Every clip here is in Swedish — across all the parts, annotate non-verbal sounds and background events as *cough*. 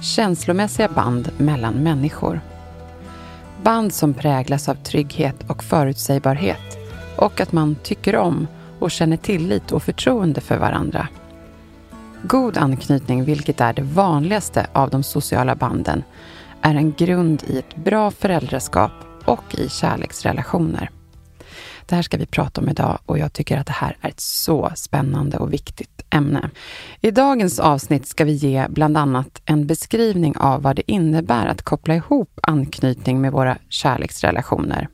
känslomässiga band mellan människor. Band som präglas av trygghet och förutsägbarhet och att man tycker om och känner tillit och förtroende för varandra. God anknytning, vilket är det vanligaste av de sociala banden, är en grund i ett bra föräldraskap och i kärleksrelationer. Det här ska vi prata om idag och jag tycker att det här är ett så spännande och viktigt ämne. I dagens avsnitt ska vi ge bland annat en beskrivning av vad det innebär att koppla ihop anknytning med våra kärleksrelationer.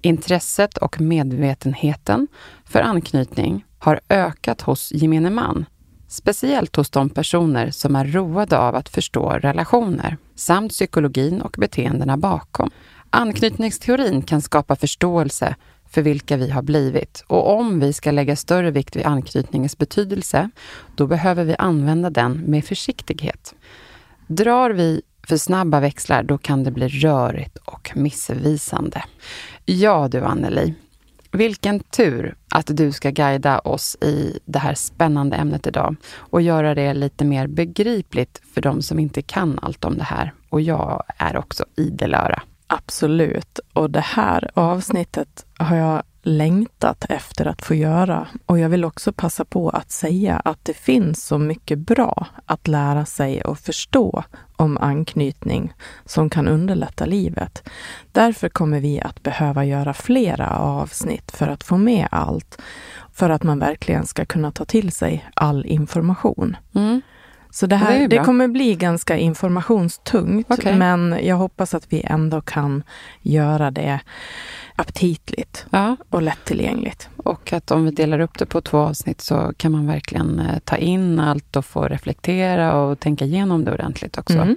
Intresset och medvetenheten för anknytning har ökat hos gemene man, speciellt hos de personer som är roade av att förstå relationer, samt psykologin och beteendena bakom. Anknytningsteorin kan skapa förståelse för vilka vi har blivit. Och om vi ska lägga större vikt vid anknytningens betydelse, då behöver vi använda den med försiktighet. Drar vi för snabba växlar, då kan det bli rörigt och missvisande. Ja du Anneli, vilken tur att du ska guida oss i det här spännande ämnet idag och göra det lite mer begripligt för de som inte kan allt om det här. Och jag är också idel öra. Absolut. Och det här avsnittet har jag längtat efter att få göra. Och jag vill också passa på att säga att det finns så mycket bra att lära sig och förstå om anknytning som kan underlätta livet. Därför kommer vi att behöva göra flera avsnitt för att få med allt. För att man verkligen ska kunna ta till sig all information. Mm. Så det här det, det, kommer bli ganska informationstungt, okay. men jag hoppas att vi ändå kan göra det aptitligt ja. och lättillgängligt. Och att om vi delar upp det på två avsnitt så kan man verkligen eh, ta in allt och få reflektera och tänka igenom det ordentligt också. Mm.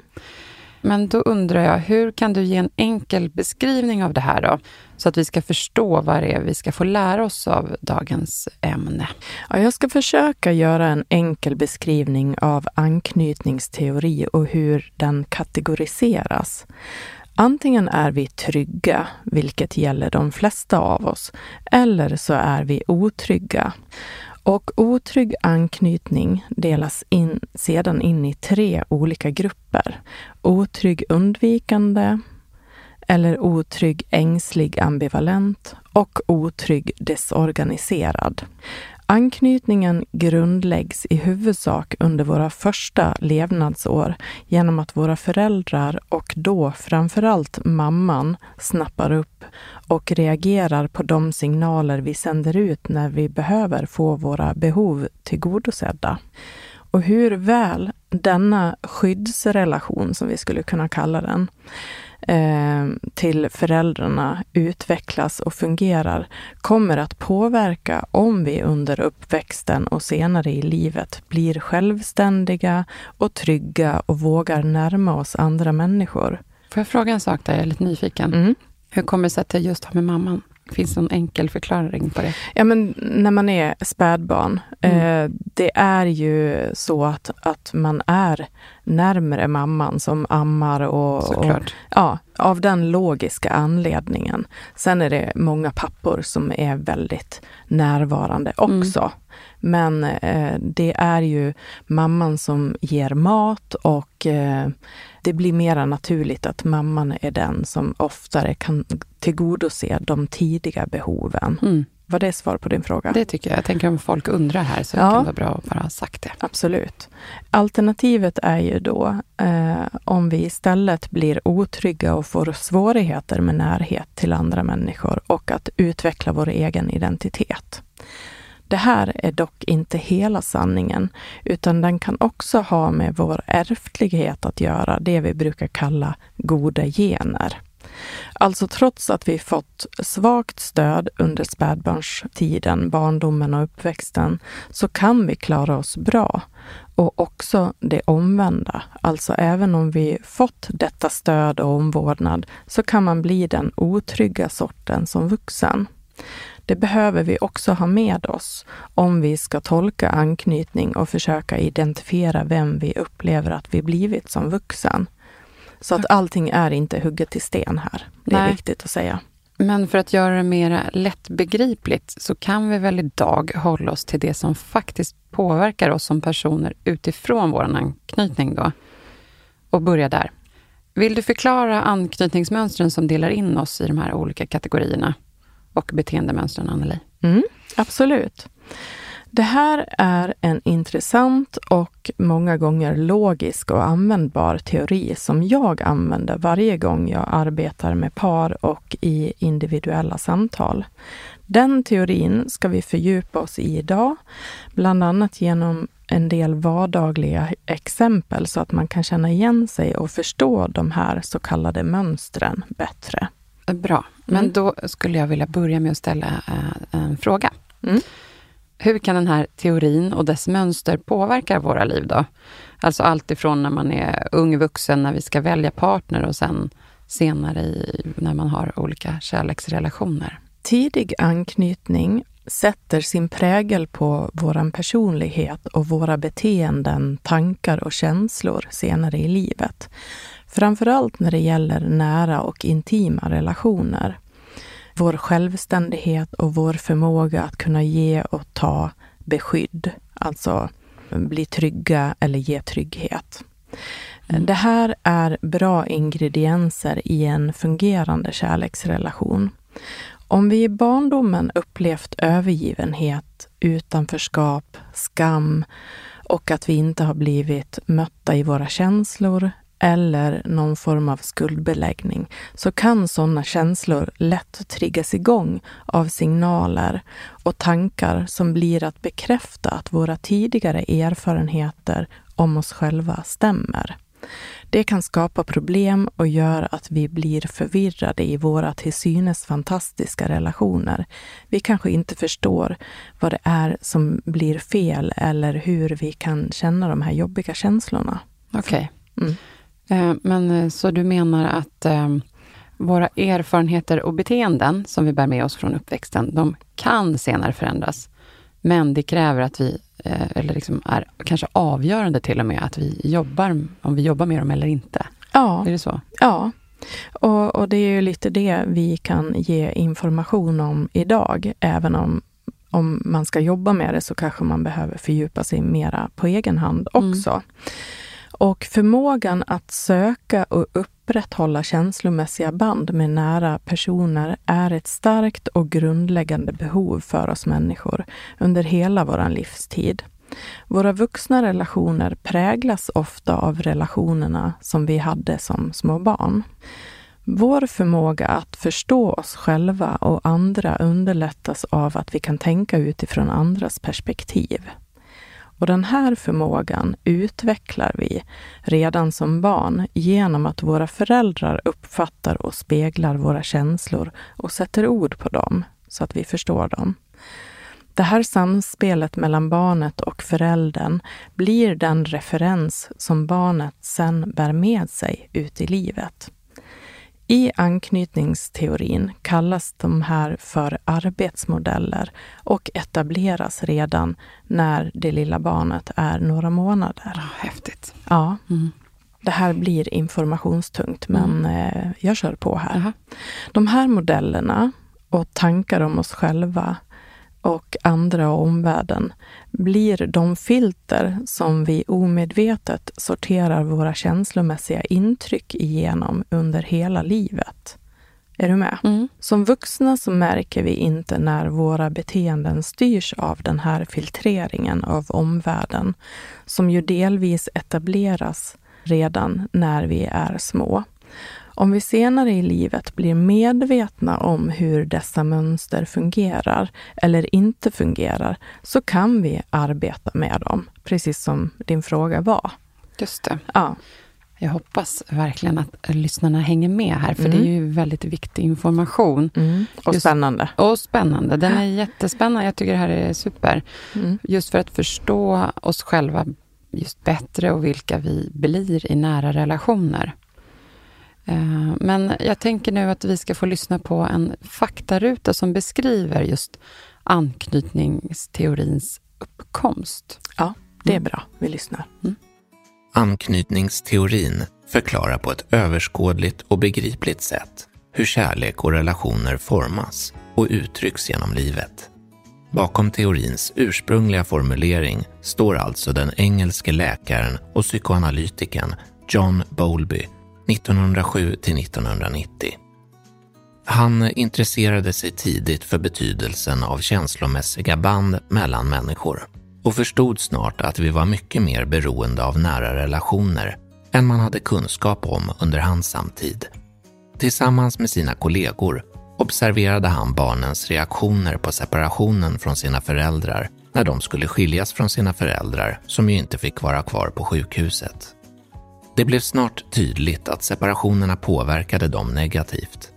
Men då undrar jag, hur kan du ge en enkel beskrivning av det här då? Så att vi ska förstå vad det är vi ska få lära oss av dagens ämne. Ja, jag ska försöka göra en enkel beskrivning av anknytningsteori och hur den kategoriseras. Antingen är vi trygga, vilket gäller de flesta av oss, eller så är vi otrygga. Och otrygg anknytning delas in, sedan in i tre olika grupper. Otrygg undvikande, eller otrygg ängslig ambivalent och otrygg desorganiserad. Anknytningen grundläggs i huvudsak under våra första levnadsår genom att våra föräldrar och då framförallt mamman snappar upp och reagerar på de signaler vi sänder ut när vi behöver få våra behov tillgodosedda. Och hur väl denna skyddsrelation, som vi skulle kunna kalla den, eh, till föräldrarna utvecklas och fungerar kommer att påverka om vi under uppväxten och senare i livet blir självständiga och trygga och vågar närma oss andra människor. Får jag fråga en sak där? Jag är lite nyfiken. Mm. Hur kommer det sig att det just har med mamman? Finns det någon enkel förklaring på det? Ja, men när man är spädbarn, mm. eh, det är ju så att, att man är närmre mamman som ammar och, och, ja, av den logiska anledningen. Sen är det många pappor som är väldigt närvarande också. Mm. Men eh, det är ju mamman som ger mat och eh, det blir mera naturligt att mamman är den som oftare kan tillgodose de tidiga behoven. Mm. Var det svar på din fråga? Det tycker jag. Jag tänker om folk undrar här så ja. kan det vara bra att bara ha sagt det. Absolut. Alternativet är ju då eh, om vi istället blir otrygga och får svårigheter med närhet till andra människor och att utveckla vår egen identitet. Det här är dock inte hela sanningen, utan den kan också ha med vår ärftlighet att göra, det vi brukar kalla goda gener. Alltså trots att vi fått svagt stöd under spädbarnstiden, barndomen och uppväxten, så kan vi klara oss bra. Och också det omvända, alltså även om vi fått detta stöd och omvårdnad, så kan man bli den otrygga sorten som vuxen. Det behöver vi också ha med oss om vi ska tolka anknytning och försöka identifiera vem vi upplever att vi blivit som vuxen. Så att allting är inte hugget i sten här. Det är Nej. viktigt att säga. Men för att göra det mer lättbegripligt så kan vi väl idag hålla oss till det som faktiskt påverkar oss som personer utifrån vår anknytning då. Och börja där. Vill du förklara anknytningsmönstren som delar in oss i de här olika kategorierna och beteendemönstren, Anneli? Mm, absolut. Det här är en intressant och många gånger logisk och användbar teori som jag använder varje gång jag arbetar med par och i individuella samtal. Den teorin ska vi fördjupa oss i idag, bland annat genom en del vardagliga exempel så att man kan känna igen sig och förstå de här så kallade mönstren bättre. Bra, men mm. då skulle jag vilja börja med att ställa eh, en fråga. Mm. Hur kan den här teorin och dess mönster påverka våra liv då? Alltså allt ifrån när man är ung vuxen, när vi ska välja partner och sen senare i, när man har olika kärleksrelationer. Tidig anknytning sätter sin prägel på vår personlighet och våra beteenden, tankar och känslor senare i livet. Framförallt när det gäller nära och intima relationer vår självständighet och vår förmåga att kunna ge och ta beskydd, alltså bli trygga eller ge trygghet. Mm. Det här är bra ingredienser i en fungerande kärleksrelation. Om vi i barndomen upplevt övergivenhet, utanförskap, skam och att vi inte har blivit mötta i våra känslor eller någon form av skuldbeläggning så kan sådana känslor lätt triggas igång av signaler och tankar som blir att bekräfta att våra tidigare erfarenheter om oss själva stämmer. Det kan skapa problem och gör att vi blir förvirrade i våra till synes fantastiska relationer. Vi kanske inte förstår vad det är som blir fel eller hur vi kan känna de här jobbiga känslorna. Okej. Okay. Mm. Eh, men eh, så du menar att eh, våra erfarenheter och beteenden som vi bär med oss från uppväxten, de kan senare förändras. Men det kräver att vi, eller liksom är kanske avgörande till och med, att vi jobbar, om vi jobbar med dem eller inte. Ja. Är det så? Ja. Och, och det är ju lite det vi kan ge information om idag, även om om man ska jobba med det så kanske man behöver fördjupa sig mera på egen hand mm. också. Mm. Och förmågan att söka och upprätthålla känslomässiga band med nära personer är ett starkt och grundläggande behov för oss människor under hela vår livstid. Våra vuxna relationer präglas ofta av relationerna som vi hade som små barn. Vår förmåga att förstå oss själva och andra underlättas av att vi kan tänka utifrån andras perspektiv. Och den här förmågan utvecklar vi redan som barn genom att våra föräldrar uppfattar och speglar våra känslor och sätter ord på dem så att vi förstår dem. Det här samspelet mellan barnet och föräldern blir den referens som barnet sen bär med sig ut i livet. I anknytningsteorin kallas de här för arbetsmodeller och etableras redan när det lilla barnet är några månader. Oh, häftigt. Ja. Mm. Det här blir informationstungt, men mm. eh, jag kör på här. -huh. De här modellerna och tankar om oss själva och andra och omvärlden blir de filter som vi omedvetet sorterar våra känslomässiga intryck igenom under hela livet. Är du med? Mm. Som vuxna så märker vi inte när våra beteenden styrs av den här filtreringen av omvärlden, som ju delvis etableras redan när vi är små. Om vi senare i livet blir medvetna om hur dessa mönster fungerar eller inte fungerar, så kan vi arbeta med dem, precis som din fråga var. Just det. Ja. Jag hoppas verkligen att lyssnarna hänger med här, för Mm. det är ju väldigt viktig information. Och Just- spännande. Och spännande. Den är jättespännande. Jag tycker det här är super. Mm. Just för att förstå oss själva just bättre och vilka vi blir i nära relationer. Eh, Men jag tänker nu att vi ska få lyssna på en faktaruta som beskriver just anknytningsteorins uppkomst. Ja, det är bra. Vi lyssnar. Anknytningsteorin förklarar på ett överskådligt och begripligt sätt hur kärlek och relationer formas och uttrycks genom livet. Bakom teorins ursprungliga formulering står alltså den engelske läkaren och psykoanalytikern John Bowlby 1907 till 1990. Han intresserade sig tidigt för betydelsen av känslomässiga band mellan människor och förstod snart att vi var mycket mer beroende av nära relationer än man hade kunskap om under hans samtid. Tillsammans med sina kollegor observerade han barnens reaktioner på separationen från sina föräldrar när de skulle skiljas från sina föräldrar som ju inte fick vara kvar på sjukhuset. Det blev snart tydligt att separationerna påverkade dem negativt.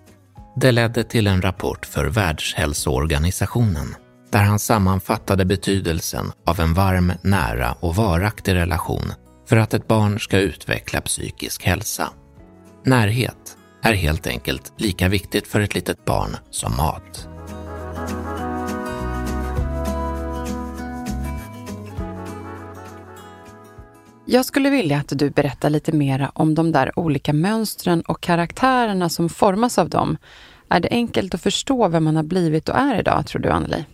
Det ledde till en rapport för Världshälsoorganisationen där han sammanfattade betydelsen av en varm, nära och varaktig relation för att ett barn ska utveckla psykisk hälsa. Närhet är helt enkelt lika viktigt för ett litet barn som mat. Jag skulle vilja att du berättar lite mer om de där olika mönstren och karaktärerna som formas av dem. Är det enkelt att förstå vem man har blivit och är idag, tror du, Anneli?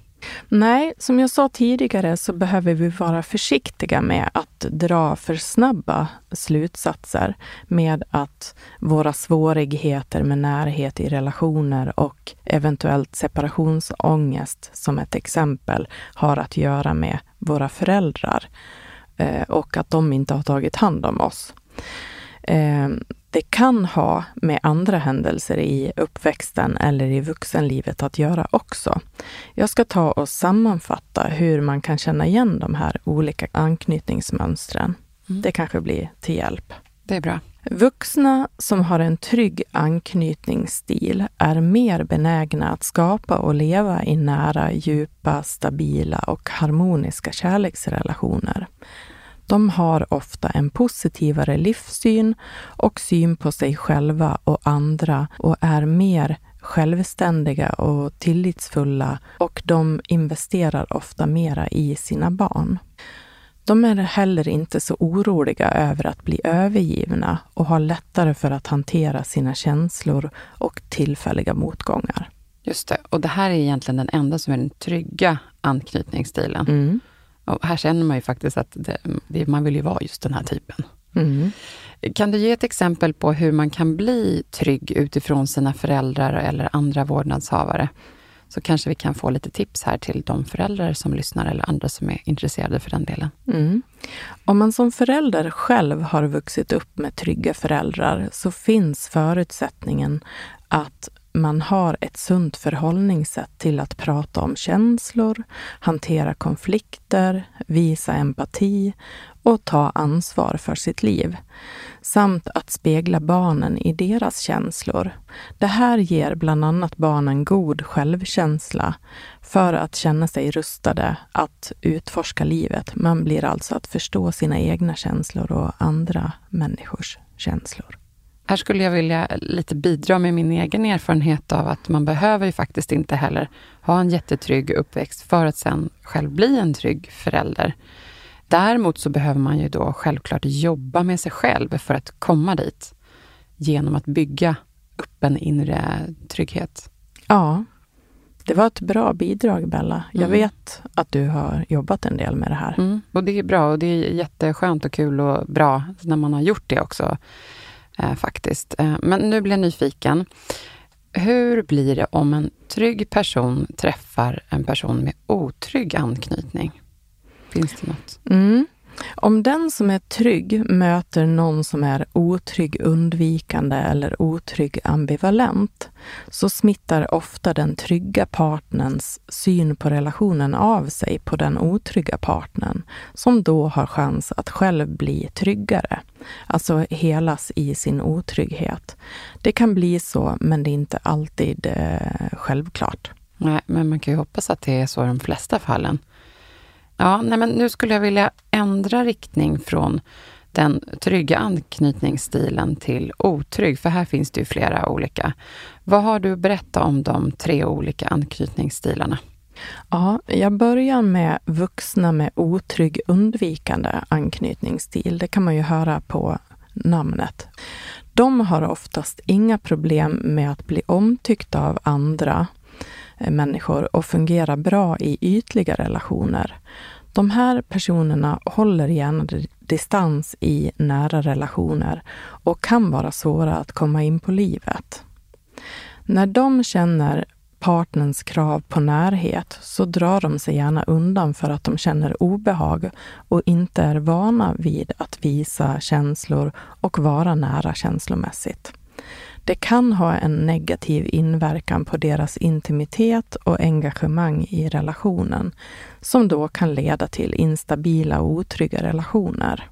Nej, som jag sa tidigare så behöver vi vara försiktiga med att dra för snabba slutsatser med att våra svårigheter med närhet i relationer och eventuellt separationsångest som ett exempel har att göra med våra föräldrar och att de inte har tagit hand om oss. Eh, det kan ha med andra händelser i uppväxten eller i vuxenlivet att göra också. Jag ska ta och sammanfatta hur man kan känna igen de här olika anknytningsmönstren. Mm. Det kanske blir till hjälp. Det är bra. Vuxna som har en trygg anknytningsstil är mer benägna att skapa och leva i nära, djupa, stabila och harmoniska kärleksrelationer. De har ofta en positivare livssyn och syn på sig själva och andra och är mer självständiga och tillitsfulla och de investerar ofta mera i sina barn. De är heller inte så oroliga över att bli övergivna och har lättare för att hantera sina känslor och tillfälliga motgångar. Just det. Och det här är egentligen den enda som är den trygga anknytningsstilen. Mm. Och här känner man ju faktiskt att det, det, man vill ju vara just den här typen. Mm. Kan du ge ett exempel på hur man kan bli trygg utifrån sina föräldrar eller andra vårdnadshavare? Så kanske vi kan få lite tips här till de föräldrar som lyssnar eller andra som är intresserade för den delen. Mm. Om man som förälder själv har vuxit upp med trygga föräldrar så finns förutsättningen att man har ett sunt förhållningssätt till att prata om känslor, hantera konflikter, visa empati och ta ansvar för sitt liv. Samt att spegla barnen i deras känslor. Det här ger bland annat barnen god självkänsla för att känna sig rustade att utforska livet. Man blir alltså att förstå sina egna känslor och andra människors känslor. Här skulle jag vilja lite bidra med min egen erfarenhet av att man behöver ju faktiskt inte heller ha en jättetrygg uppväxt för att sen själv bli en trygg förälder. Däremot så behöver man ju då självklart jobba med sig själv för att komma dit genom att bygga upp en inre trygghet. Ja, det var ett bra bidrag Bella. Jag Mm. vet att du har jobbat en del med det här. Mm. Och det är bra och det är jätteskönt och kul och bra när man har gjort det också. Eh, faktiskt. Eh, men nu blir jag nyfiken. Hur blir det om en trygg person träffar en person med otrygg anknytning? Finns det något? Mm. Om den som är trygg möter någon som är otrygg undvikande eller otrygg ambivalent så smittar ofta den trygga partnerns syn på relationen av sig på den otrygga partnern som då har chans att själv bli tryggare, alltså helas i sin otrygghet. Det kan bli så, men det är inte alltid eh, självklart. Nej, men man kan ju hoppas att det är så i de flesta fallen. Ja, nej men nu skulle jag vilja ändra riktning från den trygga anknytningsstilen till otrygg, för här finns det ju flera olika. Vad har du att berätta om de tre olika anknytningsstilarna? Ja, jag börjar med vuxna med otrygg undvikande anknytningsstil. Det kan man ju höra på namnet. De har oftast inga problem med att bli omtyckta av andra Eh, människor och fungera bra i ytliga relationer. De här personerna håller gärna distans i nära relationer och kan vara svåra att komma in på livet. När de känner partners krav på närhet så drar de sig gärna undan för att de känner obehag och inte är vana vid att visa känslor och vara nära känslomässigt. Det kan ha en negativ inverkan på deras intimitet och engagemang i relationen, som då kan leda till instabila och otrygga relationer.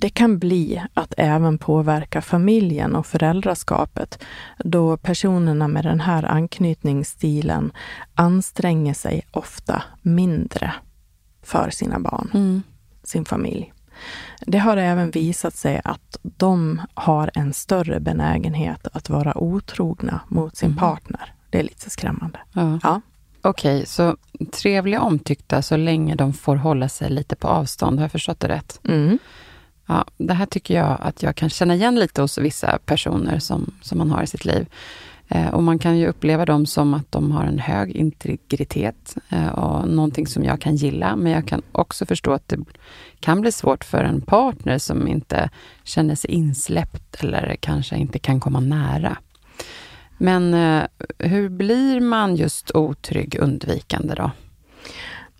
Det kan bli att även påverka familjen och föräldraskapet då personerna med den här anknytningsstilen anstränger sig ofta mindre för sina barn, mm. sin familj. Det har även visat sig att de har en större benägenhet att vara otrogna mot sin mm. partner. Det är lite skrämmande. Ja. ja. Okej, okay, så trevliga omtyckta så länge de får hålla sig lite på avstånd. Har jag förstått det rätt? Mm. Ja, det här tycker jag att jag kan känna igen lite hos vissa personer som, som man har i sitt liv. Eh, och man kan ju uppleva dem som att de har en hög integritet eh, och någonting som jag kan gilla. Men jag kan också förstå att det kan bli svårt för en partner som inte känner sig insläppt eller kanske inte kan komma nära. Men eh, hur blir man just otrygg undvikande då?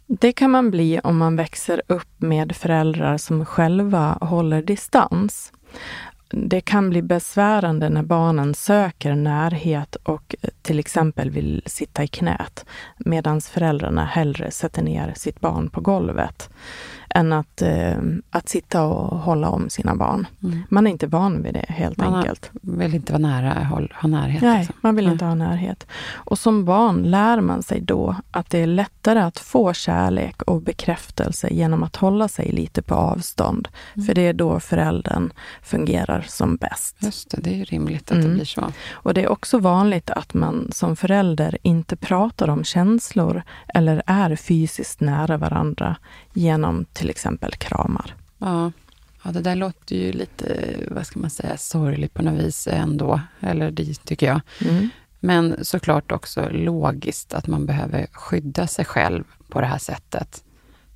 Det kan man bli om man växer upp med föräldrar som själva håller distans det kan bli besvärande när barnen söker närhet och till exempel vill sitta i knät medan föräldrarna hellre sätter ner sitt barn på golvet än att, eh, att sitta och hålla om sina barn. Mm. Man är inte van vid det helt man enkelt. Man vill inte vara nära, ha närhet. Nej, liksom. man vill Nej. inte ha närhet. Och som barn lär man sig då att det är lättare att få kärlek och bekräftelse genom att hålla sig lite på avstånd. Mm. För det är då föräldern fungerar som bäst. Just det, det är ju rimligt att mm. det blir så. Och det är också vanligt att man som förälder inte pratar om känslor eller är fysiskt nära varandra genom till exempel kramar. Ja. ja, det där låter ju lite, vad ska man säga, sorgligt på något vis ändå. Eller det tycker jag. Mm. Men såklart också logiskt att man behöver skydda sig själv på det här sättet.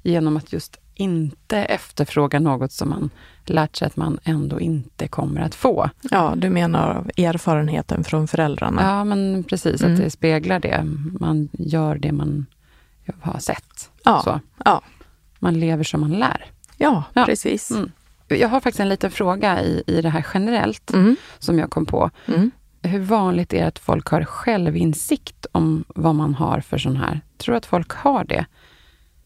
Genom att just inte efterfråga något som man lärt sig att man ändå inte kommer att få. Ja, du menar erfarenheten från föräldrarna? Ja, men precis, mm. att det speglar det. Man gör det man har sett. Ja, så. ja man lever som man lär. Ja, ja. precis. Mm. Jag har faktiskt en liten fråga i, i det här generellt, mm. som jag kom på. Mm. Hur vanligt är det att folk har självinsikt om vad man har för sån här? Tror du att folk har det?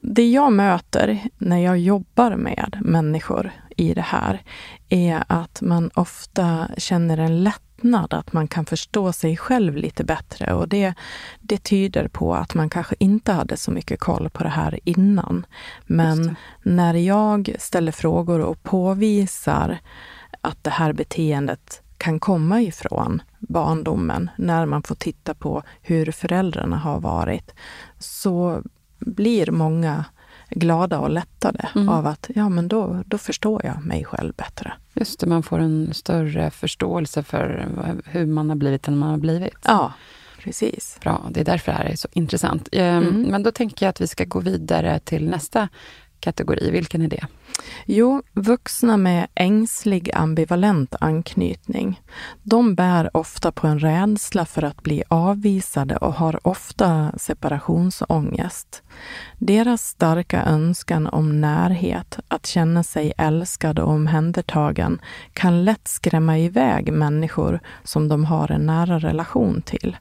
Det jag möter när jag jobbar med människor i det här är att man ofta känner en lätt lättnad, att man kan förstå sig själv lite bättre. Och det, det tyder på att man kanske inte hade så mycket koll på det här innan. Men när jag ställer frågor och påvisar att det här beteendet kan komma ifrån barndomen, när man får titta på hur föräldrarna har varit, så blir många glada och lättade mm. av att ja, men då, då förstår jag mig själv bättre. Just det, man får en större förståelse för hur man har blivit än man har blivit. Ja, precis. Bra, det är därför det här är så intressant. Ehm, mm. Men då tänker jag att vi ska gå vidare till nästa kategori. Vilken är det? Jo, vuxna med ängslig ambivalent anknytning. De bär ofta på en rädsla för att bli avvisade och har ofta separationsångest. Deras starka önskan om närhet, att känna sig älskad och omhändertagen, kan lätt skrämma iväg människor som de har en nära relation till.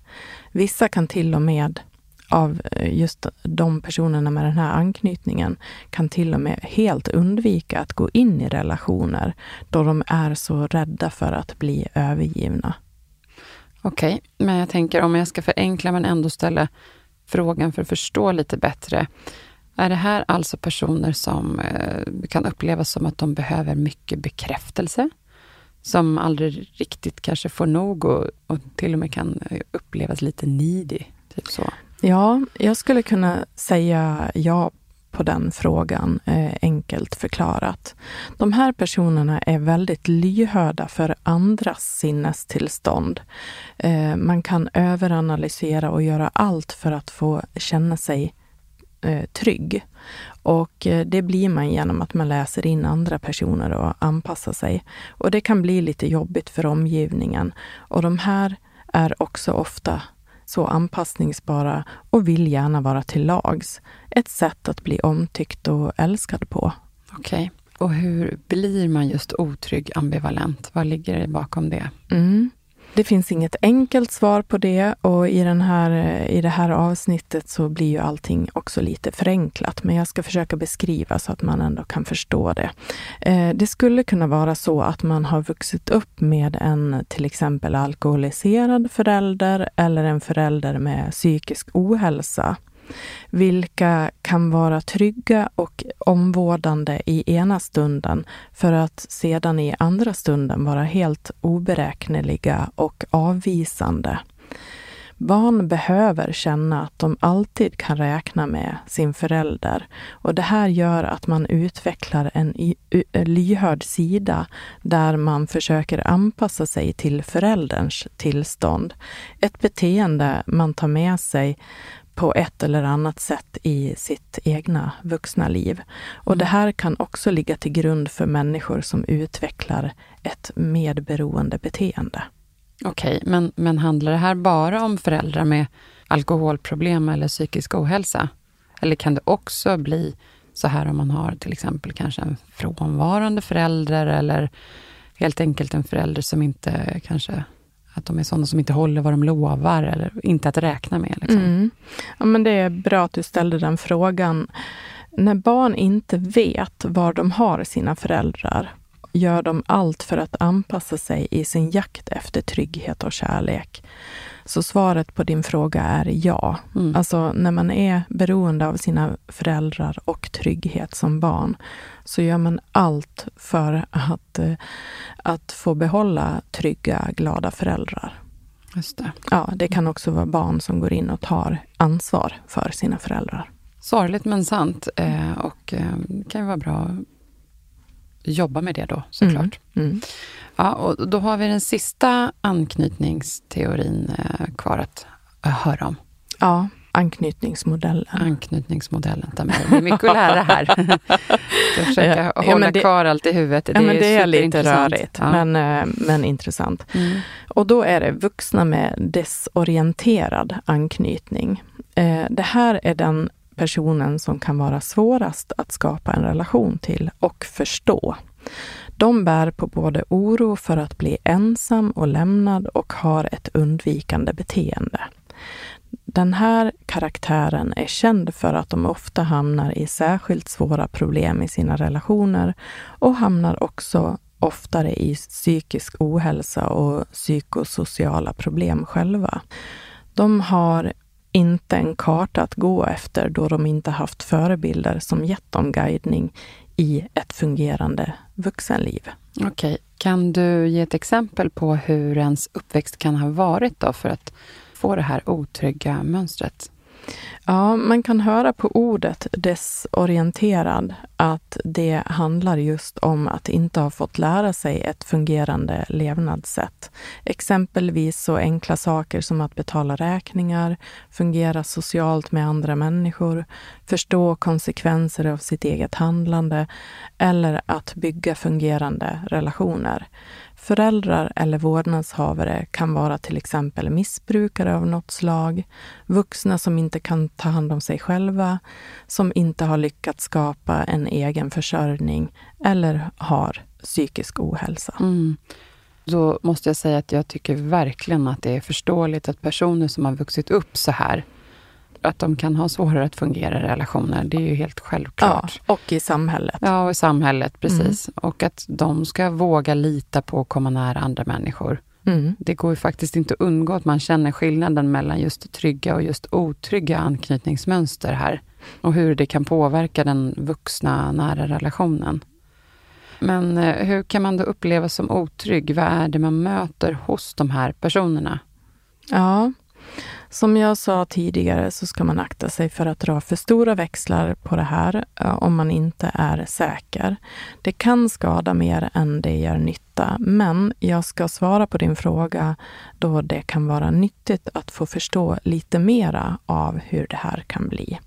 Vissa kan till och med av eh, just de personerna med den här anknytningen kan till och med helt undvika att gå in i relationer då de är så rädda för att bli övergivna. Okej, okay, men jag tänker om jag ska förenkla men ändå ställa frågan för att förstå lite bättre. Är det här alltså personer som eh, kan upplevas som att de behöver mycket bekräftelse? Som aldrig riktigt kanske får nog och, och till och med kan eh, upplevas lite nidig? Typ så. Ja, jag skulle kunna säga ja på den frågan, eh, enkelt förklarat. De här personerna är väldigt lyhörda för andras sinnestillstånd. Eh, man kan överanalysera och göra allt för att få känna sig eh, trygg. Och det blir man genom att man läser in andra personer och anpassar sig. Och det kan bli lite jobbigt för omgivningen. Och de här är också ofta så anpassningsbara och vill gärna vara till lags. Ett sätt att bli omtyckt och älskad på. Okej. Okay. Och hur blir man just otrygg ambivalent? Vad ligger det bakom det? Mm. Det finns inget enkelt svar på det och i, den här, i det här avsnittet så blir ju allting också lite förenklat. Men jag ska försöka beskriva så att man ändå kan förstå det. Eh, det skulle kunna vara så att man har vuxit upp med en till exempel alkoholiserad förälder eller en förälder med psykisk ohälsa vilka kan vara trygga och omvårdande i ena stunden för att sedan i andra stunden vara helt oberäkneliga och avvisande. Barn behöver känna att de alltid kan räkna med sin förälder och det här gör att man utvecklar en lyhörd sida där man försöker anpassa sig till förälderns tillstånd. Ett beteende man tar med sig på ett eller annat sätt i sitt egna vuxna liv. Och mm. det här kan också ligga till grund för människor som utvecklar ett medberoende beteende. Okej, okay, men, men handlar det här bara om föräldrar med alkoholproblem eller psykisk ohälsa? Eller kan det också bli så här om man har till exempel kanske en frånvarande förälder eller helt enkelt en förälder som inte kanske att de är sådana som inte håller vad de lovar eller inte att räkna med. Liksom. Mm. Ja, men det är bra att du ställde den frågan. När barn inte vet var de har sina föräldrar gör de allt för att anpassa sig i sin jakt efter trygghet och kärlek. Så svaret på din fråga är ja. Mm. Alltså när man är beroende av sina föräldrar och trygghet som barn, så gör man allt för att, eh, att få behålla trygga, glada föräldrar. Just det. Ja, det kan också vara barn som går in och tar ansvar för sina föräldrar. Sorgligt men sant. Eh, och eh, det kan ju vara bra jobba med det då såklart. Mm. Mm. Ja, och då har vi den sista anknytningsteorin eh, kvar att eh, höra om. Ja, anknytningsmodellen. Anknytningsmodellen, det är mycket att lära här. *laughs* Jag försöker ja, hålla det, kvar allt i huvudet. Det ja, men det är lite rörigt, ja. men, eh, men intressant. Mm. Och då är det vuxna med desorienterad anknytning. Det här är den personen som kan vara svårast att skapa en relation till och förstå. De bär på både oro för att bli ensam och lämnad och har ett undvikande beteende. Den här karaktären är känd för att de ofta hamnar i särskilt svåra problem i sina relationer och hamnar också oftare i psykisk ohälsa och psykosociala problem själva. De har inte en karta att gå efter då de inte haft förebilder som gett dem guidning i ett fungerande vuxenliv. Okej. Okay. Kan du ge ett exempel på hur ens uppväxt kan ha varit då för att få det här otrygga mönstret? Ja, man kan höra på ordet desorienterad att det handlar just om att inte ha fått lära sig ett fungerande levnadssätt. Exempelvis så enkla saker som att betala räkningar, fungera socialt med andra människor, förstå konsekvenser av sitt eget handlande eller att bygga fungerande relationer. Föräldrar eller vårdnadshavare kan vara till exempel missbrukare av något slag, vuxna som inte kan ta hand om sig själva, som inte har lyckats skapa en egen försörjning eller har psykisk ohälsa. Mm. Då måste jag säga att jag tycker verkligen att det är förståeligt att personer som har vuxit upp så här att de kan ha svårare att fungera i relationer. Det är ju helt självklart. Ja, och i samhället. Ja, och i samhället, precis. Mm. Och att de ska våga lita på att komma nära andra människor. Mm. Det går ju faktiskt inte att undgå att man känner skillnaden mellan just trygga och just otrygga anknytningsmönster här. Och hur det kan påverka den vuxna nära relationen. Men eh, hur kan man då upplevas som otrygg? Vad är det man möter hos de här personerna? Ja, som jag sa tidigare så ska man akta sig för att dra för stora växlar på det här eh, om man inte är säker. Det kan skada mer än det gör nytta, men jag ska svara på din fråga då det kan vara nyttigt att få förstå lite mera av hur det här kan bli.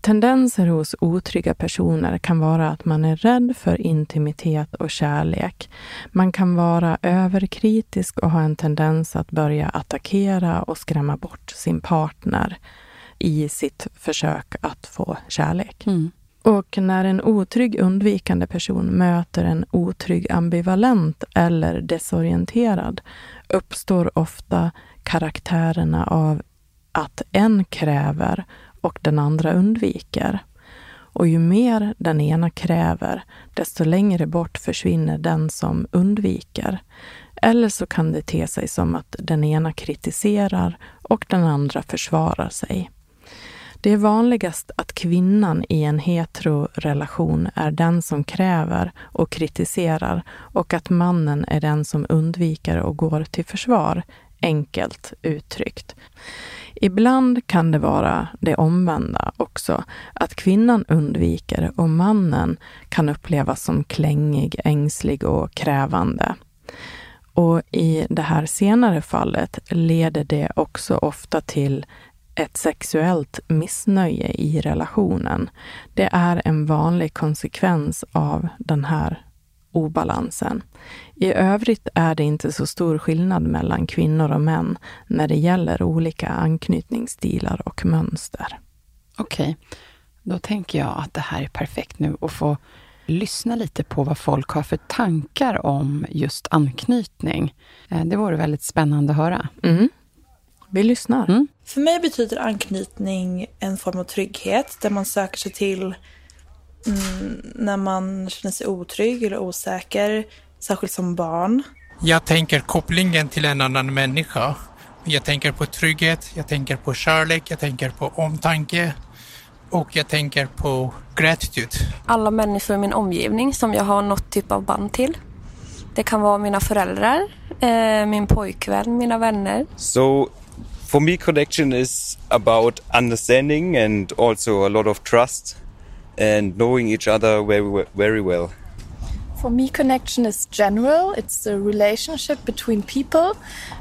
Tendenser hos otrygga personer kan vara att man är rädd för intimitet och kärlek. Man kan vara överkritisk och ha en tendens att börja attackera och skrämma bort sin partner i sitt försök att få kärlek. Mm. Och när en otrygg undvikande person möter en otrygg ambivalent eller desorienterad uppstår ofta karaktärerna av att en kräver och den andra undviker. Och ju mer den ena kräver, desto längre bort försvinner den som undviker. Eller så kan det te sig som att den ena kritiserar och den andra försvarar sig. Det är vanligast att kvinnan i en heterorelation är den som kräver och kritiserar och att mannen är den som undviker och går till försvar, enkelt uttryckt. Ibland kan det vara det omvända också, att kvinnan undviker och mannen kan upplevas som klängig, ängslig och krävande. Och i det här senare fallet leder det också ofta till ett sexuellt missnöje i relationen. Det är en vanlig konsekvens av den här obalansen. I övrigt är det inte så stor skillnad mellan kvinnor och män när det gäller olika anknytningsstilar och mönster. Okej, okay. då tänker jag att det här är perfekt nu att få lyssna lite på vad folk har för tankar om just anknytning. Eh, det vore väldigt spännande att höra. Mm. Vi lyssnar. Mm. För mig betyder anknytning en form av trygghet där man söker sig till mm, när man känner sig otrygg eller osäker, särskilt som barn. Jag tänker kopplingen till en annan människa. Jag tänker på trygghet, jag tänker på kärlek, jag tänker på omtanke och jag tänker på gratitude. Alla människor i min omgivning som jag har något typ av band till. Det kan vara mina föräldrar, eh, min pojkvän, mina vänner. So for me connection is about understanding and also a lot of trust and knowing each other very, very well. For me, connection is general. It's a relationship between people,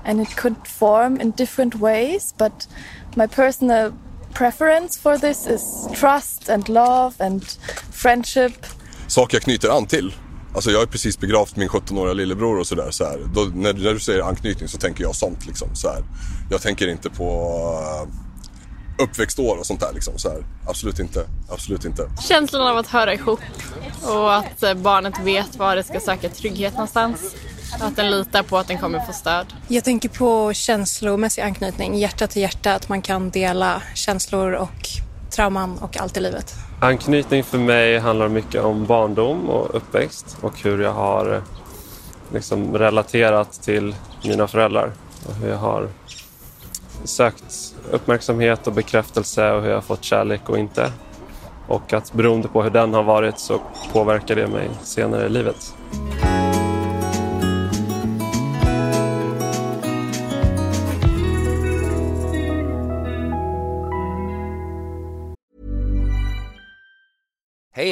and it could form in different ways. But my personal preference for this is trust and love and friendship. Saker jag knyter an till. Alltså jag har precis begravt min 17-åriga lillebror och sådär. Så när, när, du säger anknytning så tänker jag sånt liksom. Så här. Jag tänker inte på uppväxtår och sånt där. Liksom, så här. Absolut inte. Absolut inte. Känslan av att höra ihop och att eh, barnet vet var det ska söka trygghet någonstans. Att den litar på att den kommer få stöd. Jag tänker på känslomässig anknytning, hjärta till hjärta, att man kan dela känslor och trauman och allt i livet. Anknytning för mig handlar mycket om barndom och uppväxt och hur jag har eh, liksom relaterat till mina föräldrar och hur jag har sökt uppmärksamhet och bekräftelse och hur jag har fått kärlek och inte. Och att beroende på hur den har varit så påverkar det mig senare i livet.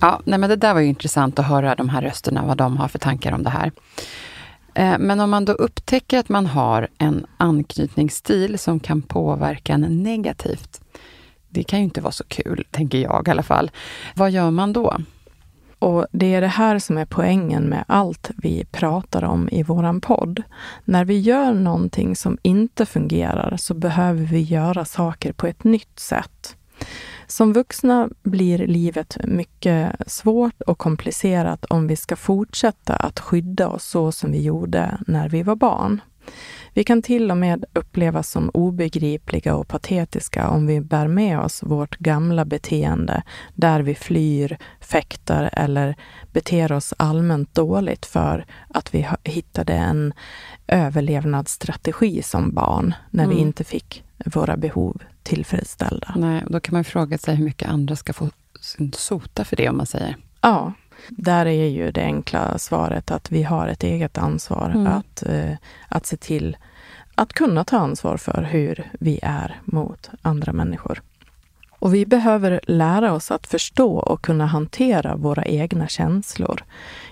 Ja, nej men det där var ju intressant att höra de här rösterna, vad de har för tankar om det här. Eh, men om man då upptäcker att man har en anknytningsstil som kan påverka en negativt, det kan ju inte vara så kul, tänker jag i alla fall. Vad gör man då? Och det är det här som är poängen med allt vi pratar om i våran podd. När vi gör någonting som inte fungerar så behöver vi göra saker på ett nytt sätt. Som vuxna blir livet mycket svårt och komplicerat om vi ska fortsätta att skydda oss så som vi gjorde när vi var barn. Vi kan till och med upplevas som obegripliga och patetiska om vi bär med oss vårt gamla beteende där vi flyr, fäktar eller beter oss allmänt dåligt för att vi hittade en överlevnadsstrategi som barn när vi Mm. inte fick våra behov tillfredsställda. Nej, och då kan man fråga sig hur mycket andra ska få sota för det, om man säger. Ja, där är ju det enkla svaret att vi har ett eget ansvar Mm. att, eh, att se till att kunna ta ansvar för hur vi är mot andra människor. Och vi behöver lära oss att förstå och kunna hantera våra egna känslor.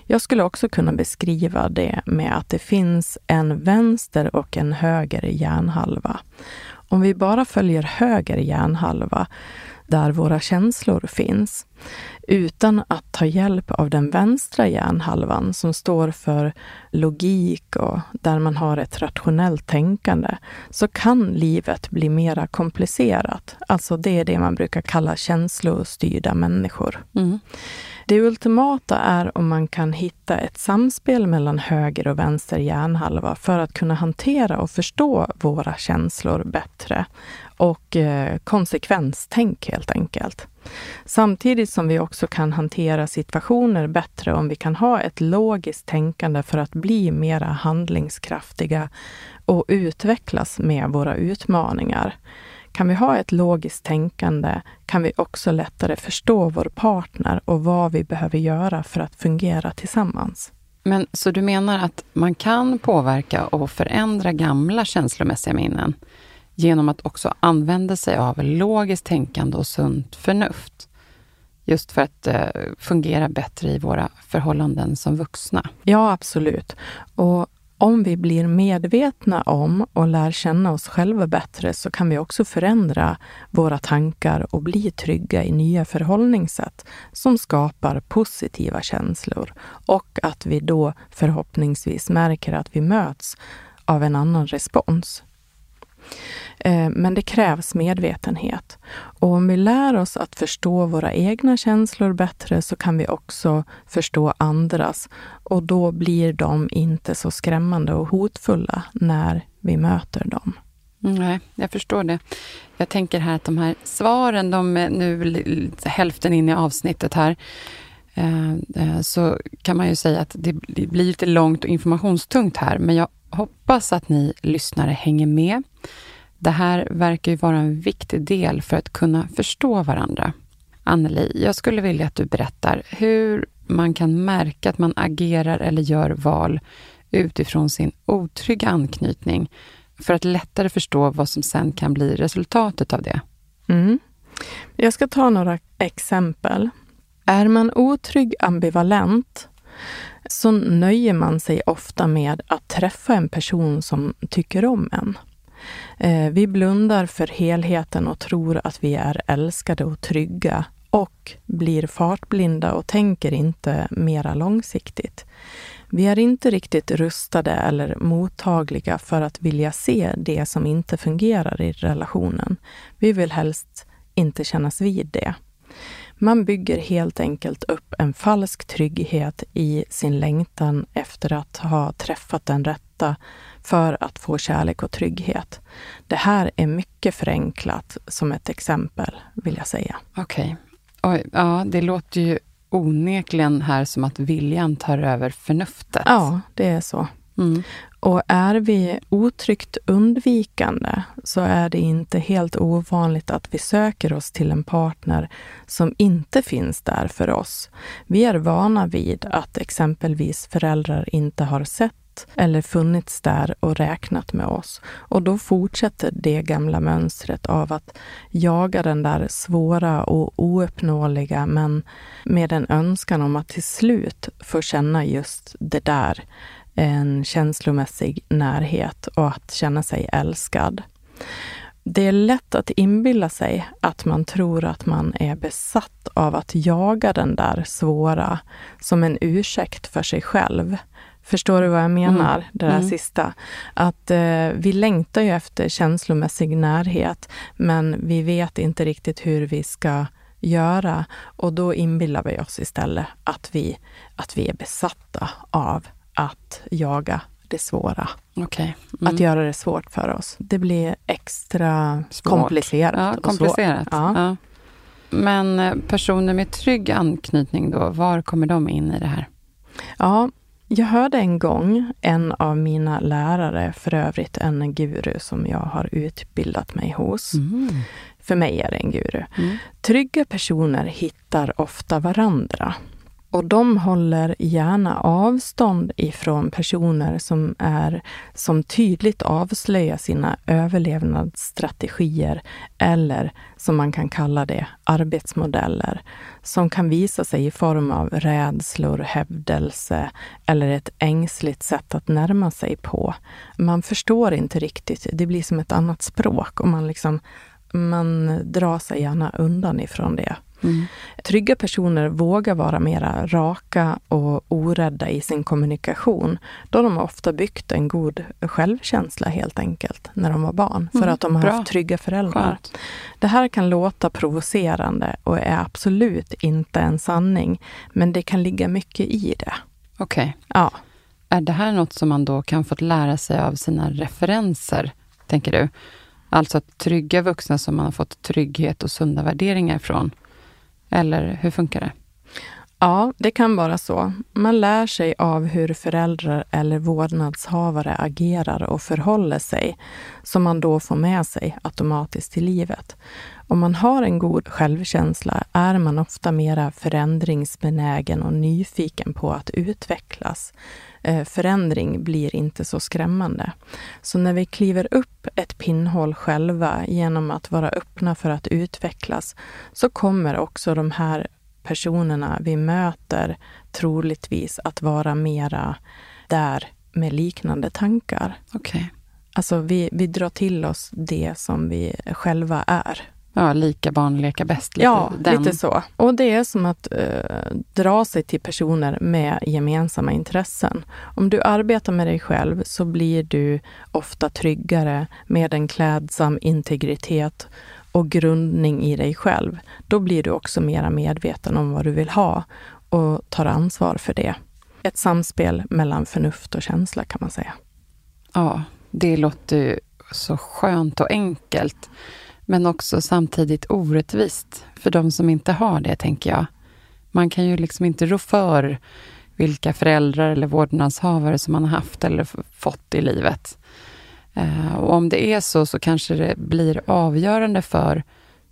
Jag skulle också kunna beskriva det med att det finns en vänster och en höger hjärnhalva. Om vi bara följer höger hjärnhalva, där våra känslor finns, utan att ta hjälp av den vänstra hjärnhalvan som står för logik och där man har ett rationellt tänkande, så kan livet bli mera komplicerat. Alltså det är det man brukar kalla känslostyrda människor. Mm. Det ultimata är om man kan hitta ett samspel mellan höger och vänster hjärnhalva för att kunna hantera och förstå våra känslor bättre och eh, konsekvenstänk helt enkelt. Samtidigt som vi också kan hantera situationer bättre om vi kan ha ett logiskt tänkande för att bli mera handlingskraftiga och utvecklas med våra utmaningar. Kan vi ha ett logiskt tänkande kan vi också lättare förstå vår partner och vad vi behöver göra för att fungera tillsammans. Men så du menar att man kan påverka och förändra gamla känslomässiga minnen genom att också använda sig av logiskt tänkande och sunt förnuft? Just för att eh, fungera bättre i våra förhållanden som vuxna. Ja, absolut. Och om vi blir medvetna om och lär känna oss själva bättre så kan vi också förändra våra tankar och bli trygga i nya förhållningssätt som skapar positiva känslor och att vi då förhoppningsvis märker att vi möts av en annan respons. Eh, men det krävs medvetenhet. Och om vi lär oss att förstå våra egna känslor bättre så kan vi också förstå andras. Och då blir de inte så skrämmande och hotfulla när vi möter dem. Mm, nej, jag förstår det. Jag tänker här att de här svaren, de är nu hälften in i avsnittet här, Eh, eh, så kan man ju säga att det blir lite långt och informationstungt här, men jag hoppas att ni lyssnare hänger med. Det här verkar ju vara en viktig del för att kunna förstå varandra. Anneli, jag skulle vilja att du berättar hur man kan märka att man agerar eller gör val utifrån sin otrygga anknytning för att lättare förstå vad som sen kan bli resultatet av det. Mm. Jag ska ta några exempel. Är man otrygg ambivalent så nöjer man sig ofta med att träffa en person som tycker om en. Eh, vi blundar för helheten och tror att vi är älskade och trygga och blir fartblinda och tänker inte mera långsiktigt. Vi är inte riktigt rustade eller mottagliga för att vilja se det som inte fungerar i relationen. Vi vill helst inte kännas vid det. Man bygger helt enkelt upp en falsk trygghet i sin längtan efter att ha träffat den rätta för att få kärlek och trygghet. Det här är mycket förenklat som ett exempel, vill jag säga. Okej. Okay. Ja, det låter ju onekligen här som att viljan tar över förnuftet. Ja, det är så. Mm. Och är vi otryggt undvikande så är det inte helt ovanligt att vi söker oss till en partner som inte finns där för oss. Vi är vana vid att exempelvis föräldrar inte har sett eller funnits där och räknat med oss. Och då fortsätter det gamla mönstret av att jaga den där svåra och ouppnåeliga men med en önskan om att till slut få känna just det där en känslomässig närhet och att känna sig älskad. Det är lätt att inbilla sig att man tror att man är besatt av att jaga den där svåra som en ursäkt för sig själv. Förstår du vad jag menar? Mm. Det där mm. sista. Att eh, vi längtar ju efter känslomässig närhet, men vi vet inte riktigt hur vi ska göra. Och då inbillar vi oss istället att vi, att vi är besatta av att jaga det svåra. Okay. Mm. Att göra det svårt för oss. Det blir extra svårt. komplicerat. Ja, komplicerat. Ja. Ja. Men eh, personer med trygg anknytning då, var kommer de in i det här? Ja, jag hörde en gång en av mina lärare, för övrigt en guru som jag har utbildat mig hos. Mm. För mig är det en guru. Mm. Trygga personer hittar ofta varandra. Och de håller gärna avstånd ifrån personer som, är, som tydligt avslöjar sina överlevnadsstrategier eller, som man kan kalla det, arbetsmodeller som kan visa sig i form av rädslor, hävdelse eller ett ängsligt sätt att närma sig på. Man förstår inte riktigt, det blir som ett annat språk och man, liksom, man drar sig gärna undan ifrån det. Mm. Trygga personer vågar vara mera raka och orädda i sin kommunikation, då de ofta byggt en god självkänsla helt enkelt, när de var barn, för mm. att de har Bra. haft trygga föräldrar. Skönt. Det här kan låta provocerande och är absolut inte en sanning, men det kan ligga mycket i det. Okej. Okay. Ja. Är det här något som man då kan få lära sig av sina referenser, tänker du? Alltså att trygga vuxna som man har fått trygghet och sunda värderingar från. Eller hur funkar det? Ja, det kan vara så. Man lär sig av hur föräldrar eller vårdnadshavare agerar och förhåller sig, som man då får med sig automatiskt i livet. Om man har en god självkänsla är man ofta mera förändringsbenägen och nyfiken på att utvecklas. Eh, förändring blir inte så skrämmande. Så när vi kliver upp ett pinnhål själva genom att vara öppna för att utvecklas, så kommer också de här personerna vi möter troligtvis att vara mera där med liknande tankar. Okay. Alltså vi, vi drar till oss det som vi själva är. Ja, lika barn leka bäst. Lite ja, den. lite så. Och det är som att eh, dra sig till personer med gemensamma intressen. Om du arbetar med dig själv så blir du ofta tryggare med en klädsam integritet och grundning i dig själv. Då blir du också mera medveten om vad du vill ha och tar ansvar för det. Ett samspel mellan förnuft och känsla kan man säga. Ja, det låter så skönt och enkelt men också samtidigt orättvist för de som inte har det, tänker jag. Man kan ju liksom inte rå för vilka föräldrar eller vårdnadshavare som man har haft eller fått i livet. Eh, och om det är så, så kanske det blir avgörande för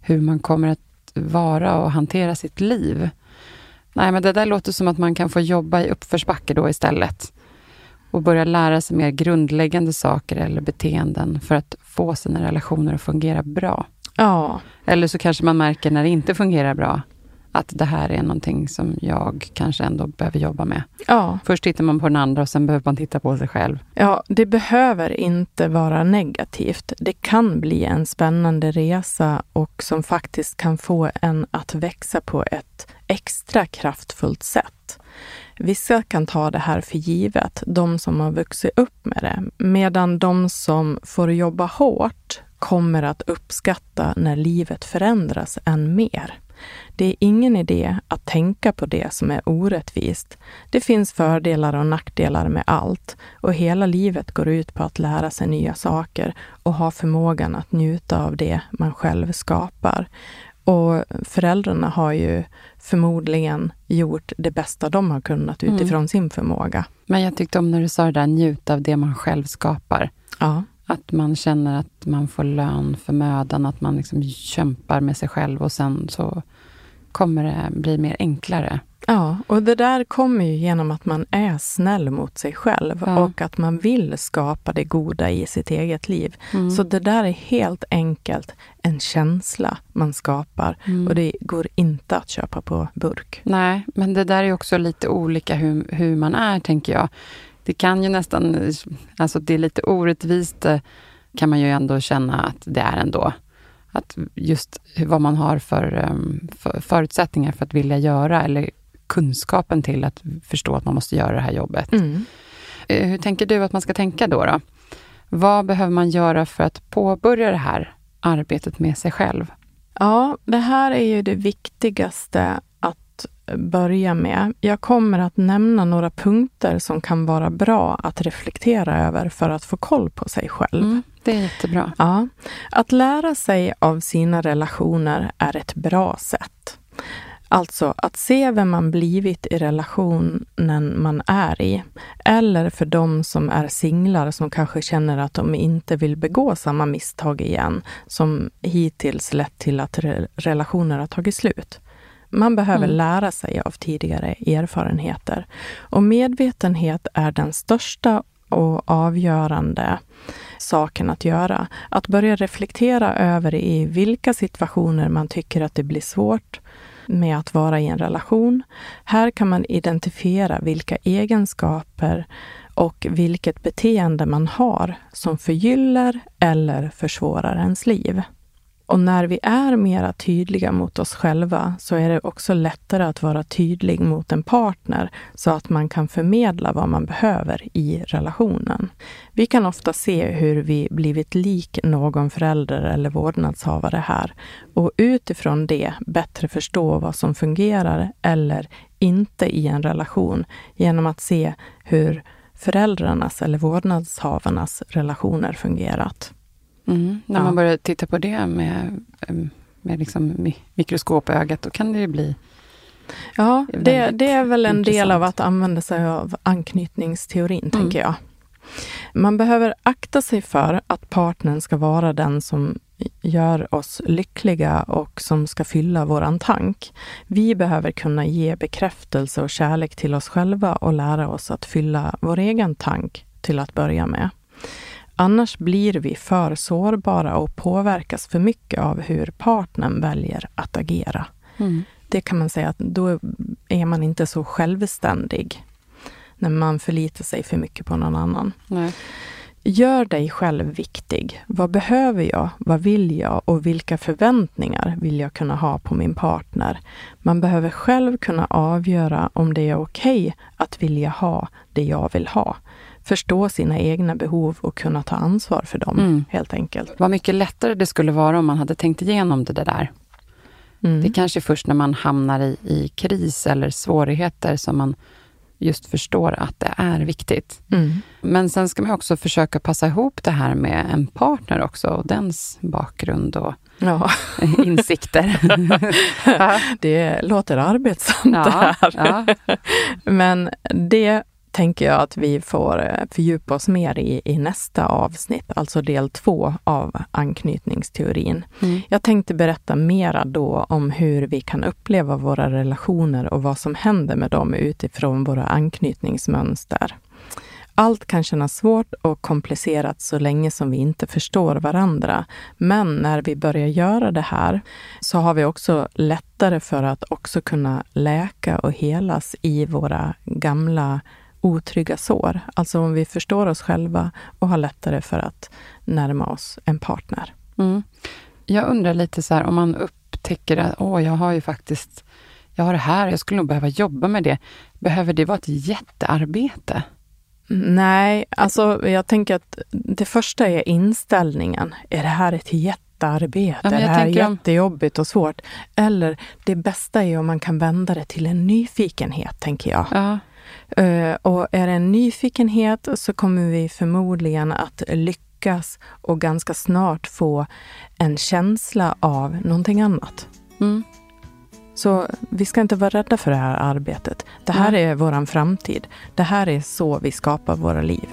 hur man kommer att vara och hantera sitt liv. Nej, men det där låter som att man kan få jobba i uppförsbacke då istället och börja lära sig mer grundläggande saker eller beteenden för att få sina relationer att fungera bra. Ja. Eller så kanske man märker när det inte fungerar bra, att det här är någonting som jag kanske ändå behöver jobba med. Ja. Först tittar man på den andra och sen behöver man titta på sig själv. Ja, det behöver inte vara negativt. Det kan bli en spännande resa och som faktiskt kan få en att växa på ett extra kraftfullt sätt. Vissa kan ta det här för givet, de som har vuxit upp med det, medan de som får jobba hårt kommer att uppskatta när livet förändras än mer. Det är ingen idé att tänka på det som är orättvist. Det finns fördelar och nackdelar med allt och hela livet går ut på att lära sig nya saker och ha förmågan att njuta av det man själv skapar. Och föräldrarna har ju förmodligen gjort det bästa de har kunnat Mm. utifrån sin förmåga. Men jag tyckte om när du sa det där, njuta av det man själv skapar. Ja. Att man känner att man får lön för mödan, att man liksom kämpar med sig själv och sen så kommer det bli mer enklare. Ja, och det där kommer ju genom att man är snäll mot sig själv Ja. och att man vill skapa det goda i sitt eget liv. Mm. Så det där är helt enkelt en känsla man skapar Mm. och det går inte att köpa på burk. Nej, men det där är också lite olika hur, hur man är, tänker jag. Det kan ju nästan, alltså det är lite orättvist, eh, kan man ju ändå känna att det är ändå. Att just vad man har för, em, för förutsättningar för att vilja göra, eller kunskapen till att förstå att man måste göra det här jobbet. Mm. Eh, Hur tänker du att man ska tänka då, då? Vad behöver man göra för att påbörja det här arbetet med sig själv? Ja, det här är ju det viktigaste börja med. Jag kommer att nämna några punkter som kan vara bra att reflektera över för att få koll på sig själv. Mm, det är jättebra. Ja. Att lära sig av sina relationer är ett bra sätt. Alltså att se vem man blivit i relationen man är i. Eller för de som är singlar som kanske känner att de inte vill begå samma misstag igen som hittills lett till att re- relationer har tagit slut. Man behöver Mm. lära sig av tidigare erfarenheter. Och medvetenhet är den största och avgörande saken att göra. Att börja reflektera över i vilka situationer man tycker att det blir svårt med att vara i en relation. Här kan man identifiera vilka egenskaper och vilket beteende man har som förgyller eller försvårar ens liv. Och när vi är mera tydliga mot oss själva så är det också lättare att vara tydlig mot en partner så att man kan förmedla vad man behöver i relationen. Vi kan ofta se hur vi blivit lik någon förälder eller vårdnadshavare här och utifrån det bättre förstå vad som fungerar eller inte i en relation genom att se hur föräldrarnas eller vårdnadshavarnas relationer fungerat. Mm. När Ja. man börjar titta på det med, med liksom mi- mikroskopögat, då kan det ju bli Ja, det, det är väl en del intressant. av att använda sig av anknytningsteorin, Mm. tänker jag. Man behöver akta sig för att partnern ska vara den som gör oss lyckliga och som ska fylla våran tank. Vi behöver kunna ge bekräftelse och kärlek till oss själva och lära oss att fylla vår egen tank till att börja med. Annars blir vi för sårbara och påverkas för mycket av hur partnern väljer att agera. Mm. Det kan man säga att då är man inte så självständig när man förlitar sig för mycket på någon annan. Nej. Gör dig själv viktig. Vad behöver jag? Vad vill jag? Och vilka förväntningar vill jag kunna ha på min partner? Man behöver själv kunna avgöra om det är okej att vilja ha det jag vill ha. Förstå sina egna behov och kunna ta ansvar för dem, Mm. helt enkelt. Vad mycket lättare det skulle vara om man hade tänkt igenom det där. Mm. Det är kanske först när man hamnar i, i kris eller svårigheter som man just förstår att det är viktigt. Mm. Men sen ska man också försöka passa ihop det här med en partner också och dens bakgrund och Ja. *laughs* insikter. *laughs* det låter arbetsamt Ja, det här. ja. Men det tänker jag att vi får eh, fördjupa oss mer i i nästa avsnitt, alltså del två av anknytningsteorin. Mm. Jag tänkte berätta mera då om hur vi kan uppleva våra relationer och vad som händer med dem utifrån våra anknytningsmönster. Allt kan kännas svårt och komplicerat så länge som vi inte förstår varandra. Men när vi börjar göra det här så har vi också lättare för att också kunna läka och helas i våra gamla otrygga sår. Alltså om vi förstår oss själva och har lättare för att närma oss en partner. Mm. Jag undrar lite så här, om man upptäcker att åh, jag har ju faktiskt, jag har det här, jag skulle nog behöva jobba med det. Behöver det vara ett jättearbete? Nej, alltså jag tänker att det första är inställningen. Är det här ett jättearbete? Ja, är det här jättejobbigt och svårt? Eller det bästa är om man kan vända det till en nyfikenhet, tänker jag. Ja. Uh, och är det en nyfikenhet så kommer vi förmodligen att lyckas och ganska snart få en känsla av någonting annat. Mm. Så vi ska inte vara rädda för det här arbetet. Det här är vår framtid. Det här är så vi skapar våra liv.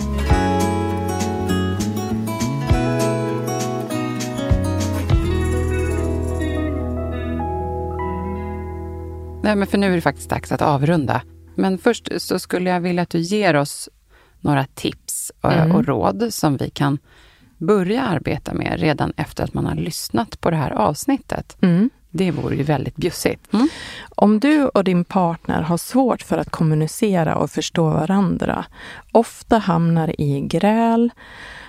Nej, men för nu är det faktiskt dags att avrunda. Men först så skulle jag vilja att du ger oss några tips och, Mm. och råd som vi kan börja arbeta med redan efter att man har lyssnat på det här avsnittet. Mm. Det vore ju väldigt bjussigt. Om du och din partner har svårt för att kommunicera och förstå varandra, ofta hamnar i gräl,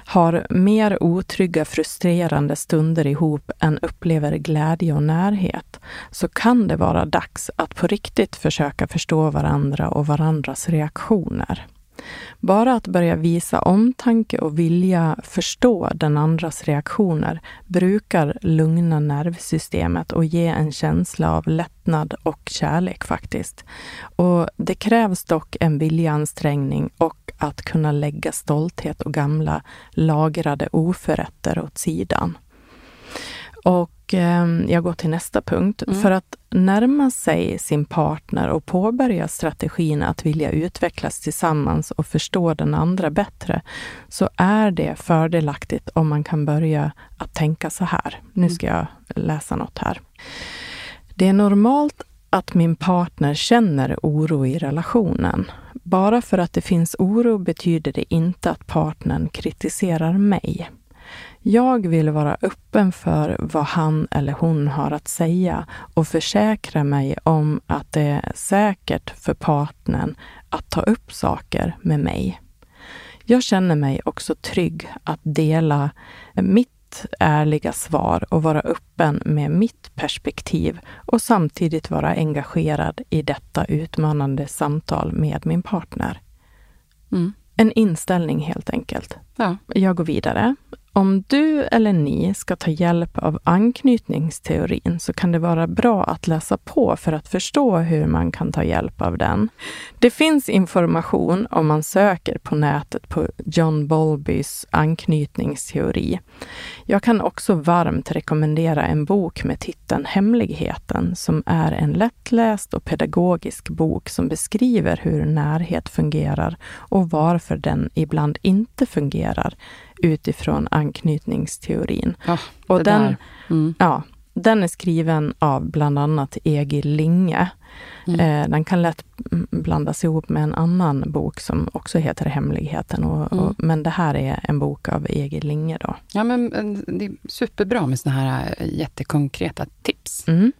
har mer otrygga, frustrerande stunder ihop än upplever glädje och närhet, så kan det vara dags att på riktigt försöka förstå varandra och varandras reaktioner. Bara att börja visa omtanke och vilja förstå den andras reaktioner brukar lugna nervsystemet och ge en känsla av lättnad och kärlek faktiskt. Och det krävs dock en viljeansträngning och att kunna lägga stolthet och gamla lagrade oförrätter åt sidan. Och eh, jag går till nästa punkt. Mm. För att närma sig sin partner och påbörja strategin att vilja utvecklas tillsammans och förstå den andra bättre, så är det fördelaktigt om man kan börja att tänka så här. Nu ska jag läsa något här. Det är normalt att min partner känner oro i relationen. Bara för att det finns oro betyder det inte att partnern kritiserar mig. Jag vill vara öppen för vad han eller hon har att säga och försäkra mig om att det är säkert för partnern att ta upp saker med mig. Jag känner mig också trygg att dela mitt ärliga svar och vara öppen med mitt perspektiv och samtidigt vara engagerad i detta utmanande samtal med min partner. Mm. En inställning helt enkelt. Ja. Jag går vidare. Om du eller ni ska ta hjälp av anknytningsteorin så kan det vara bra att läsa på för att förstå hur man kan ta hjälp av den. Det finns information om man söker på nätet på John Bowlbys anknytningsteori. Jag kan också varmt rekommendera en bok med titeln Hemligheten som är en lättläst och pedagogisk bok som beskriver hur närhet fungerar och varför den ibland inte fungerar utifrån anknytningsteorin. Ja, och den. Mm. ja, den är skriven av bland annat Egil Linge. Mm. Eh, den kan lätt blandas ihop med en annan bok som också heter Hemligheten. Och, Mm. och, men det här är en bok av Egil Linge. Då. Ja, men det är superbra med såna här eh, jättekonkreta tips. Mm.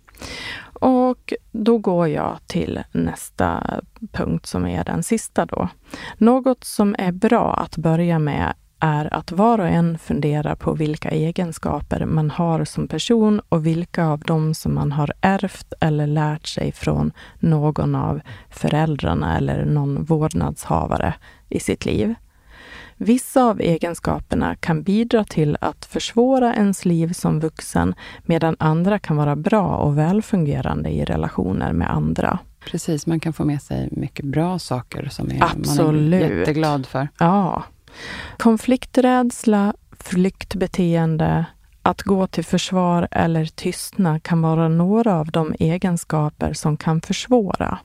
Och då går jag till nästa punkt som är den sista då. Något som är bra att börja med är att var och en funderar på vilka egenskaper man har som person och vilka av dem som man har ärvt eller lärt sig från någon av föräldrarna eller någon vårdnadshavare i sitt liv. Vissa av egenskaperna kan bidra till att försvåra ens liv som vuxen, medan andra kan vara bra och välfungerande i relationer med andra. Precis, man kan få med sig mycket bra saker som är, man är jätteglad för. Ja. Konflikträdsla, flyktbeteende, att gå till försvar eller tystna kan vara några av de egenskaper som kan försvåra.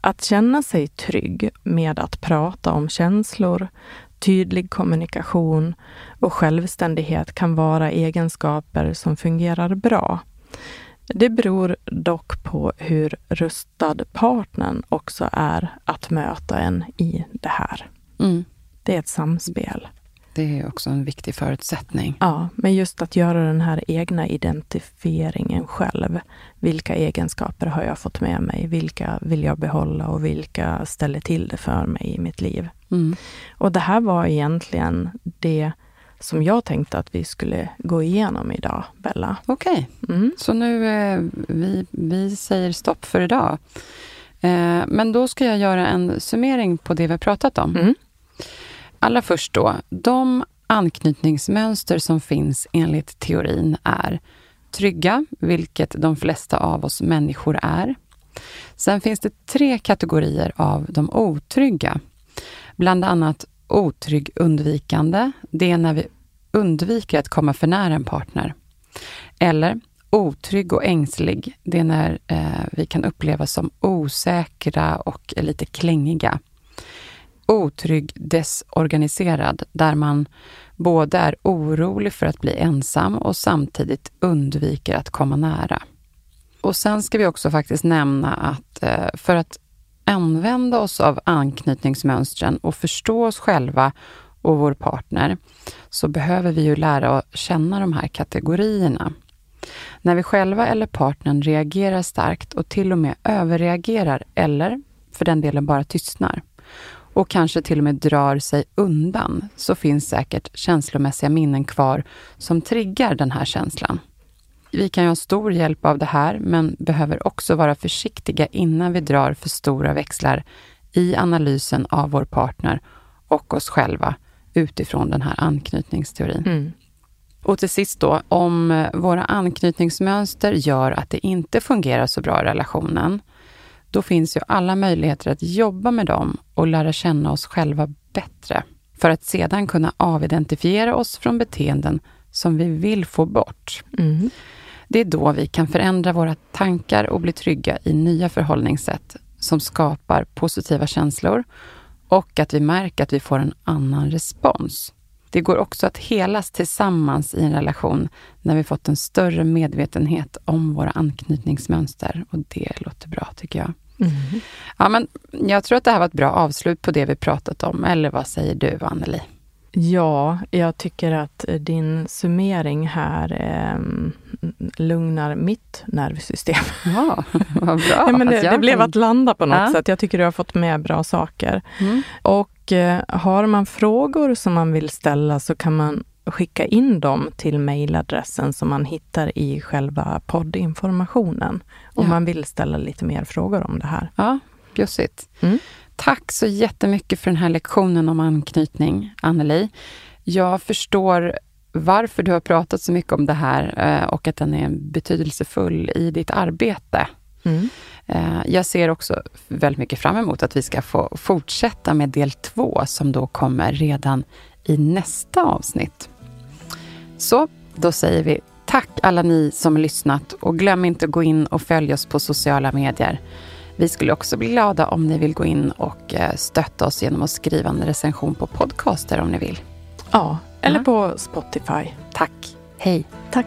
Att känna sig trygg med att prata om känslor, tydlig kommunikation och självständighet kan vara egenskaper som fungerar bra. Det beror dock på hur rustad partnern också är att möta en i det här. Mm. Det är ett samspel. Det är också en viktig förutsättning. Ja, men just att göra den här egna identifieringen själv. Vilka egenskaper har jag fått med mig? Vilka vill jag behålla och vilka ställer till det för mig i mitt liv? Mm. Och det här var egentligen det som jag tänkte att vi skulle gå igenom idag, Bella. Okej, Mm. så nu eh, vi, vi säger stopp för idag. Eh, men då ska jag göra en summering på det vi har pratat om. Mm. Allra först då, de anknytningsmönster som finns enligt teorin är trygga, vilket de flesta av oss människor är. Sen finns det tre kategorier av de otrygga. Bland annat otrygg undvikande, det är när vi undviker att komma för nära en partner. Eller otrygg och ängslig, det är när eh, vi kan upplevas som osäkra och lite klängiga. Otrygg desorganiserad, där man både är orolig för att bli ensam och samtidigt undviker att komma nära. Och sen ska vi också faktiskt nämna att eh, för att använda oss av anknytningsmönstren och förstå oss själva och vår partner, så behöver vi ju lära att känna de här kategorierna. När vi själva eller partnern reagerar starkt och till och med överreagerar eller för den delen bara tystnar och kanske till och med drar sig undan, så finns säkert känslomässiga minnen kvar som triggar den här känslan. Vi kan ju ha stor hjälp av det här, men behöver också vara försiktiga innan vi drar för stora växlar i analysen av vår partner och oss själva utifrån den här anknytningsteorin. Mm. Och till sist då, om våra anknytningsmönster gör att det inte fungerar så bra i relationen, då finns ju alla möjligheter att jobba med dem och lära känna oss själva bättre, för att sedan kunna avidentifiera oss från beteenden som vi vill få bort. Mm. Det är då vi kan förändra våra tankar och bli trygga i nya förhållningssätt som skapar positiva känslor och att vi märker att vi får en annan respons. Det går också att helas tillsammans i en relation när vi fått en större medvetenhet om våra anknytningsmönster och det låter bra tycker jag. Mm. Ja, men jag tror att det här var ett bra avslut på det vi pratat om, eller vad säger du Anneli? Ja, jag tycker att din summering här eh, lugnar mitt nervsystem. *laughs* Ja, vad bra. *laughs* Ja, men det, det blev att landa på något Ja. sätt. Jag tycker du har fått med bra saker. Mm. Och eh, har man frågor som man vill ställa så kan man skicka in dem till mejladressen som man hittar i själva poddinformationen. Om Ja. man vill ställa lite mer frågor om det här. Ja, bjussigt. Mm. Tack så jättemycket för den här lektionen om anknytning, Anneli. Jag förstår varför du har pratat så mycket om det här eh, och att den är betydelsefull i ditt arbete. Mm. Eh, Jag ser också väldigt mycket fram emot att vi ska få fortsätta med del två som då kommer redan i nästa avsnitt. Så, då säger vi tack alla ni som lyssnat och glöm inte att gå in och följa oss på sociala medier. Vi skulle också bli glada om ni vill gå in och eh, stötta oss genom att skriva en recension på podcaster om ni vill. Ja, eller Ja. på Spotify. Tack. Hej. Tack.